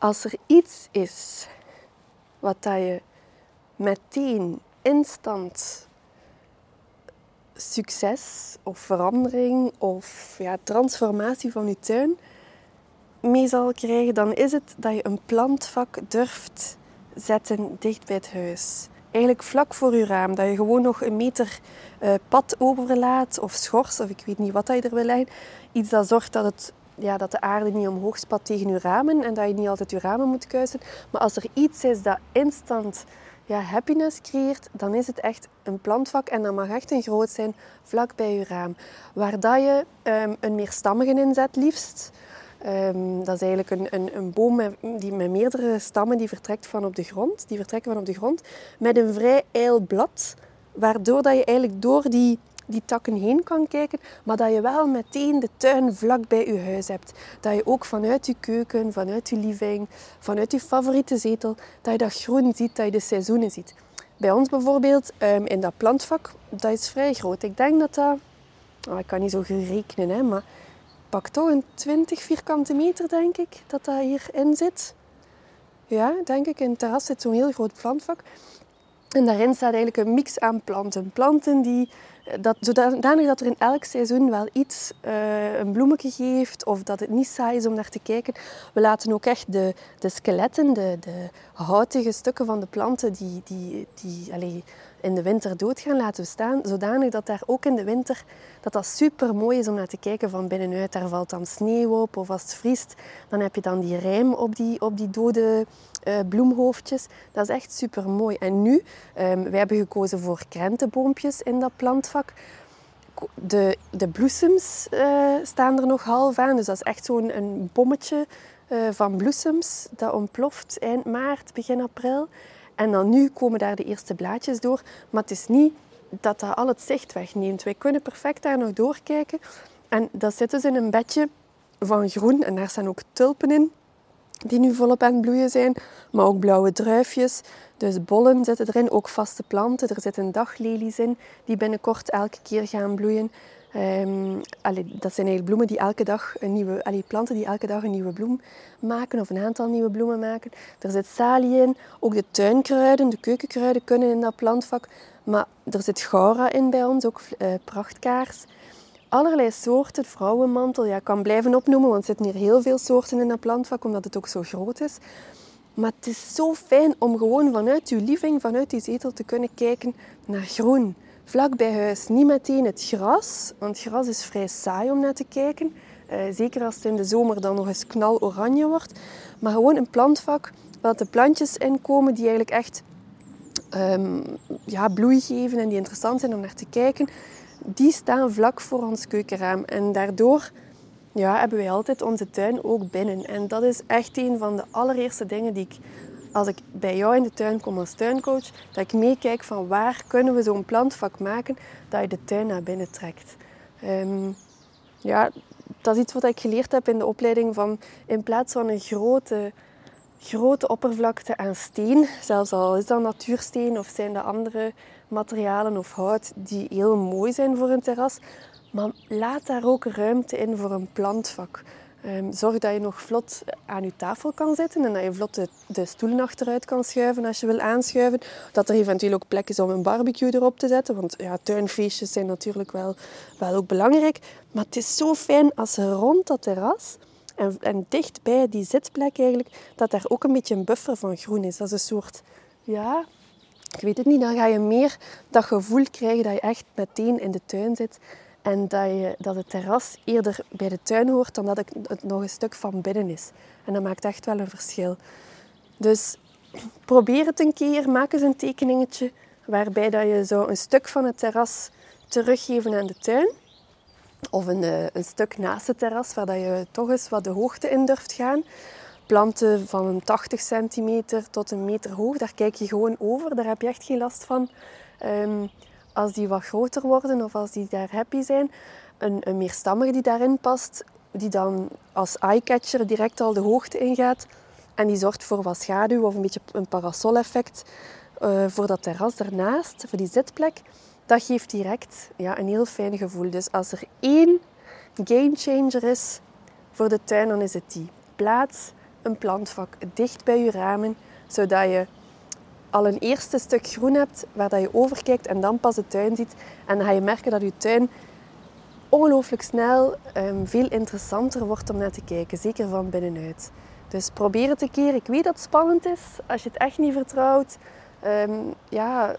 Als er iets is wat dat je meteen instant succes of verandering of ja, transformatie van je tuin mee zal krijgen, dan is het dat je een plantvak durft zetten dicht bij het huis. Eigenlijk vlak voor je raam, dat je gewoon nog een meter uh, pad overlaat of schors, of ik weet niet wat dat je er wil leggen. Iets dat zorgt dat, het, ja, dat de aarde niet omhoog spat tegen je ramen en dat je niet altijd je ramen moet kuisen. Maar als er iets is dat instant ja, happiness creëert, dan is het echt een plantvak en dat mag echt een groot zijn vlak bij je raam. Waar dat je um, een meerstammige inzet liefst. Um, dat is eigenlijk een, een, een boom met, die met meerdere stammen die vertrekt van op de grond. Die vertrekken van op de grond met een vrij ijl blad. Waardoor dat je eigenlijk door die, die takken heen kan kijken, maar dat je wel meteen de tuin vlak bij je huis hebt. Dat je ook vanuit je keuken, vanuit je living, vanuit je favoriete zetel, dat je dat groen ziet, dat je de seizoenen ziet. Bij ons bijvoorbeeld, um, in dat plantvak, dat is vrij groot. Ik denk dat dat... Oh, ik kan niet zo rekenen, hè, maar pak toch een 20 vierkante meter, denk ik, dat dat hierin zit. Ja, denk ik. In het terras zit zo'n heel groot plantvak. En daarin staat eigenlijk een mix aan planten. Planten die, dat, zodanig dat er in elk seizoen wel iets, uh, een bloemetje geeft of dat het niet saai is om naar te kijken. We laten ook echt de, de skeletten, de, de houtige stukken van de planten die, die, die allez, in de winter dood gaan laten staan, zodanig dat daar ook in de winter dat dat super mooi is om naar te kijken van binnenuit. Daar valt dan sneeuw op of als het vriest, dan heb je dan die rijm op die, op die dode uh, bloemhoofdjes. Dat is echt super mooi. En nu, um, wij hebben gekozen voor krentenboompjes in dat plantvak. De, de bloesems uh, staan er nog half aan, dus dat is echt zo'n bommetje uh, van bloesems dat ontploft eind maart, begin april. En dan nu komen daar de eerste blaadjes door. Maar het is niet dat dat al het zicht wegneemt. Wij kunnen perfect daar nog doorkijken. En dat zit dus in een bedje van groen. En daar staan ook tulpen in, die nu volop aan het bloeien zijn. Maar ook blauwe druifjes. Dus bollen zitten erin, ook vaste planten. Er zitten daglelies in, die binnenkort elke keer gaan bloeien. Um, dat zijn eigenlijk bloemen die elke dag een nieuwe, allee, planten die elke dag een nieuwe bloem maken of een aantal nieuwe bloemen maken. Er zit salie in, ook de tuinkruiden, de keukenkruiden kunnen in dat plantvak. Maar er zit gaura in bij ons, ook uh, prachtkaars. Allerlei soorten, vrouwenmantel, ja, ik kan blijven opnoemen, want er zitten hier heel veel soorten in dat plantvak, omdat het ook zo groot is. Maar het is zo fijn om gewoon vanuit je living, vanuit die zetel te kunnen kijken naar groen vlak bij huis niet meteen het gras, want gras is vrij saai om naar te kijken. Uh, zeker als het in de zomer dan nog eens knal oranje wordt. Maar gewoon een plantvak waar de plantjes in komen die eigenlijk echt um, ja, bloei geven en die interessant zijn om naar te kijken. Die staan vlak voor ons keukenraam. En daardoor ja, hebben wij altijd onze tuin ook binnen. En dat is echt een van de allereerste dingen die ik als ik bij jou in de tuin kom als tuincoach, dat ik meekijk van waar kunnen we zo'n plantvak maken dat je de tuin naar binnen trekt. Um, ja, dat is iets wat ik geleerd heb in de opleiding van in plaats van een grote, grote oppervlakte aan steen, zelfs al is dat natuursteen of zijn dat andere materialen of hout die heel mooi zijn voor een terras, maar laat daar ook ruimte in voor een plantvak. Um, zorg dat je nog vlot aan je tafel kan zitten en dat je vlot de, stoelen achteruit kan schuiven als je wil aanschuiven. Dat er eventueel ook plek is om een barbecue erop te zetten, want ja, tuinfeestjes zijn natuurlijk wel, wel ook belangrijk. Maar het is zo fijn als er rond dat terras en, en dicht bij die zitplek eigenlijk, dat daar ook een beetje een buffer van groen is. Dat is een soort, ja, ik weet het niet, dan ga je meer dat gevoel krijgen dat je echt meteen in de tuin zit en dat, je, dat het terras eerder bij de tuin hoort dan dat het nog een stuk van binnen is. En dat maakt echt wel een verschil. Dus probeer het een keer. Maak eens een tekeningetje waarbij dat je zo een stuk van het terras teruggeven aan de tuin. Of een, eh, een stuk naast het terras waar dat je toch eens wat de hoogte in durft gaan. Planten van een 80 centimeter tot een meter hoog, daar kijk je gewoon over. Daar heb je echt geen last van. Um, als die wat groter worden of als die daar happy zijn, een, een meerstammige die daarin past, die dan als eyecatcher direct al de hoogte ingaat en die zorgt voor wat schaduw of een beetje een parasoleffect uh, voor dat terras daarnaast, voor die zitplek. Dat geeft direct ja, een heel fijn gevoel. Dus als er één gamechanger is voor de tuin, dan is het die. Plaats een plantvak dicht bij je ramen, zodat je al een eerste stuk groen hebt waar dat je overkijkt en dan pas de tuin ziet. En dan ga je merken dat je tuin ongelooflijk snel um, veel interessanter wordt om naar te kijken, zeker van binnenuit. Dus probeer het een keer. Ik weet dat het spannend is als je het echt niet vertrouwt. Um, ja,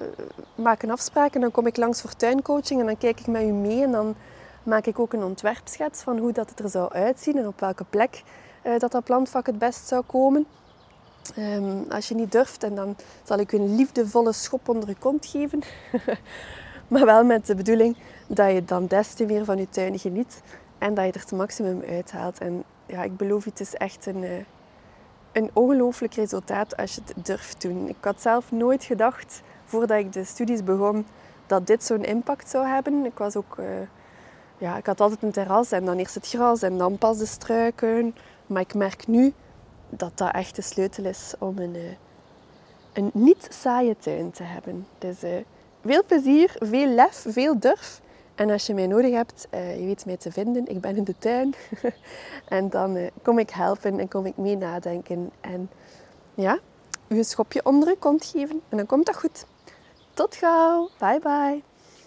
maak een afspraak en dan kom ik langs voor tuincoaching en dan kijk ik met u mee en dan maak ik ook een ontwerpschets van hoe dat het er zou uitzien en op welke plek uh, dat dat plantvak het best zou komen. Um, als je niet durft, en dan zal ik u een liefdevolle schop onder je kont geven. maar wel met de bedoeling dat je dan des te meer van je tuin geniet en dat je er het maximum uithaalt. En ja, ik beloof je, het is echt een, uh, een ongelooflijk resultaat als je het durft doen. Ik had zelf nooit gedacht, voordat ik de studies begon, dat dit zo'n impact zou hebben. Ik was ook... Uh, ja, ik had altijd een terras en dan eerst het gras en dan pas de struiken. Maar ik merk nu dat dat echt de sleutel is om een, uh, een niet saaie tuin te hebben. Dus uh, veel plezier, veel lef, veel durf. En als je mij nodig hebt, uh, je weet mij te vinden. Ik ben in de tuin. en dan kom ik helpen en kom ik mee nadenken. En ja, u een schopje onder uw kont geven. En dan komt dat goed. Tot gauw. Bye bye.